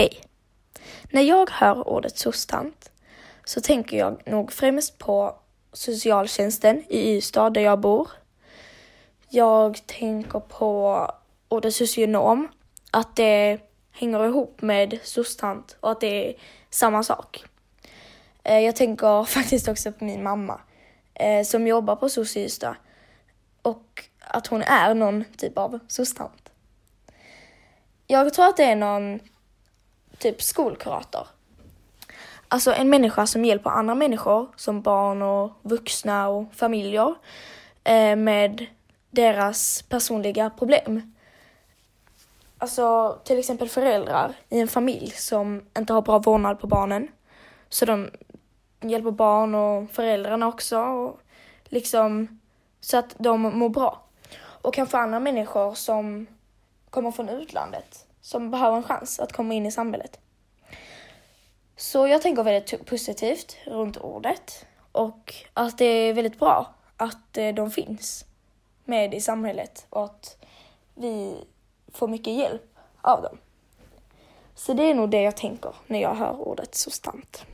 Hej! När jag hör ordet sostant så tänker jag nog främst på socialtjänsten i Ystad där jag bor. Jag tänker på ordet socionom, att det hänger ihop med sostant och att det är samma sak. Eh, jag tänker faktiskt också på min mamma eh, som jobbar på SOS i Ystad och att hon är någon typ av sostant. Jag tror att det är någon typ skolkurator. Alltså en människa som hjälper andra människor, som barn och vuxna och familjer, eh, med deras personliga problem. Alltså till exempel föräldrar i en familj som inte har bra vårdnad på barnen. Så de hjälper barn och föräldrarna också, och liksom så att de mår bra. Och kanske andra människor som kommer från utlandet som behöver en chans att komma in i samhället. Så jag tänker väldigt positivt runt ordet och att det är väldigt bra att eh, de finns med i samhället och att vi får mycket hjälp av dem. Så det är nog det jag tänker när jag hör ordet substant.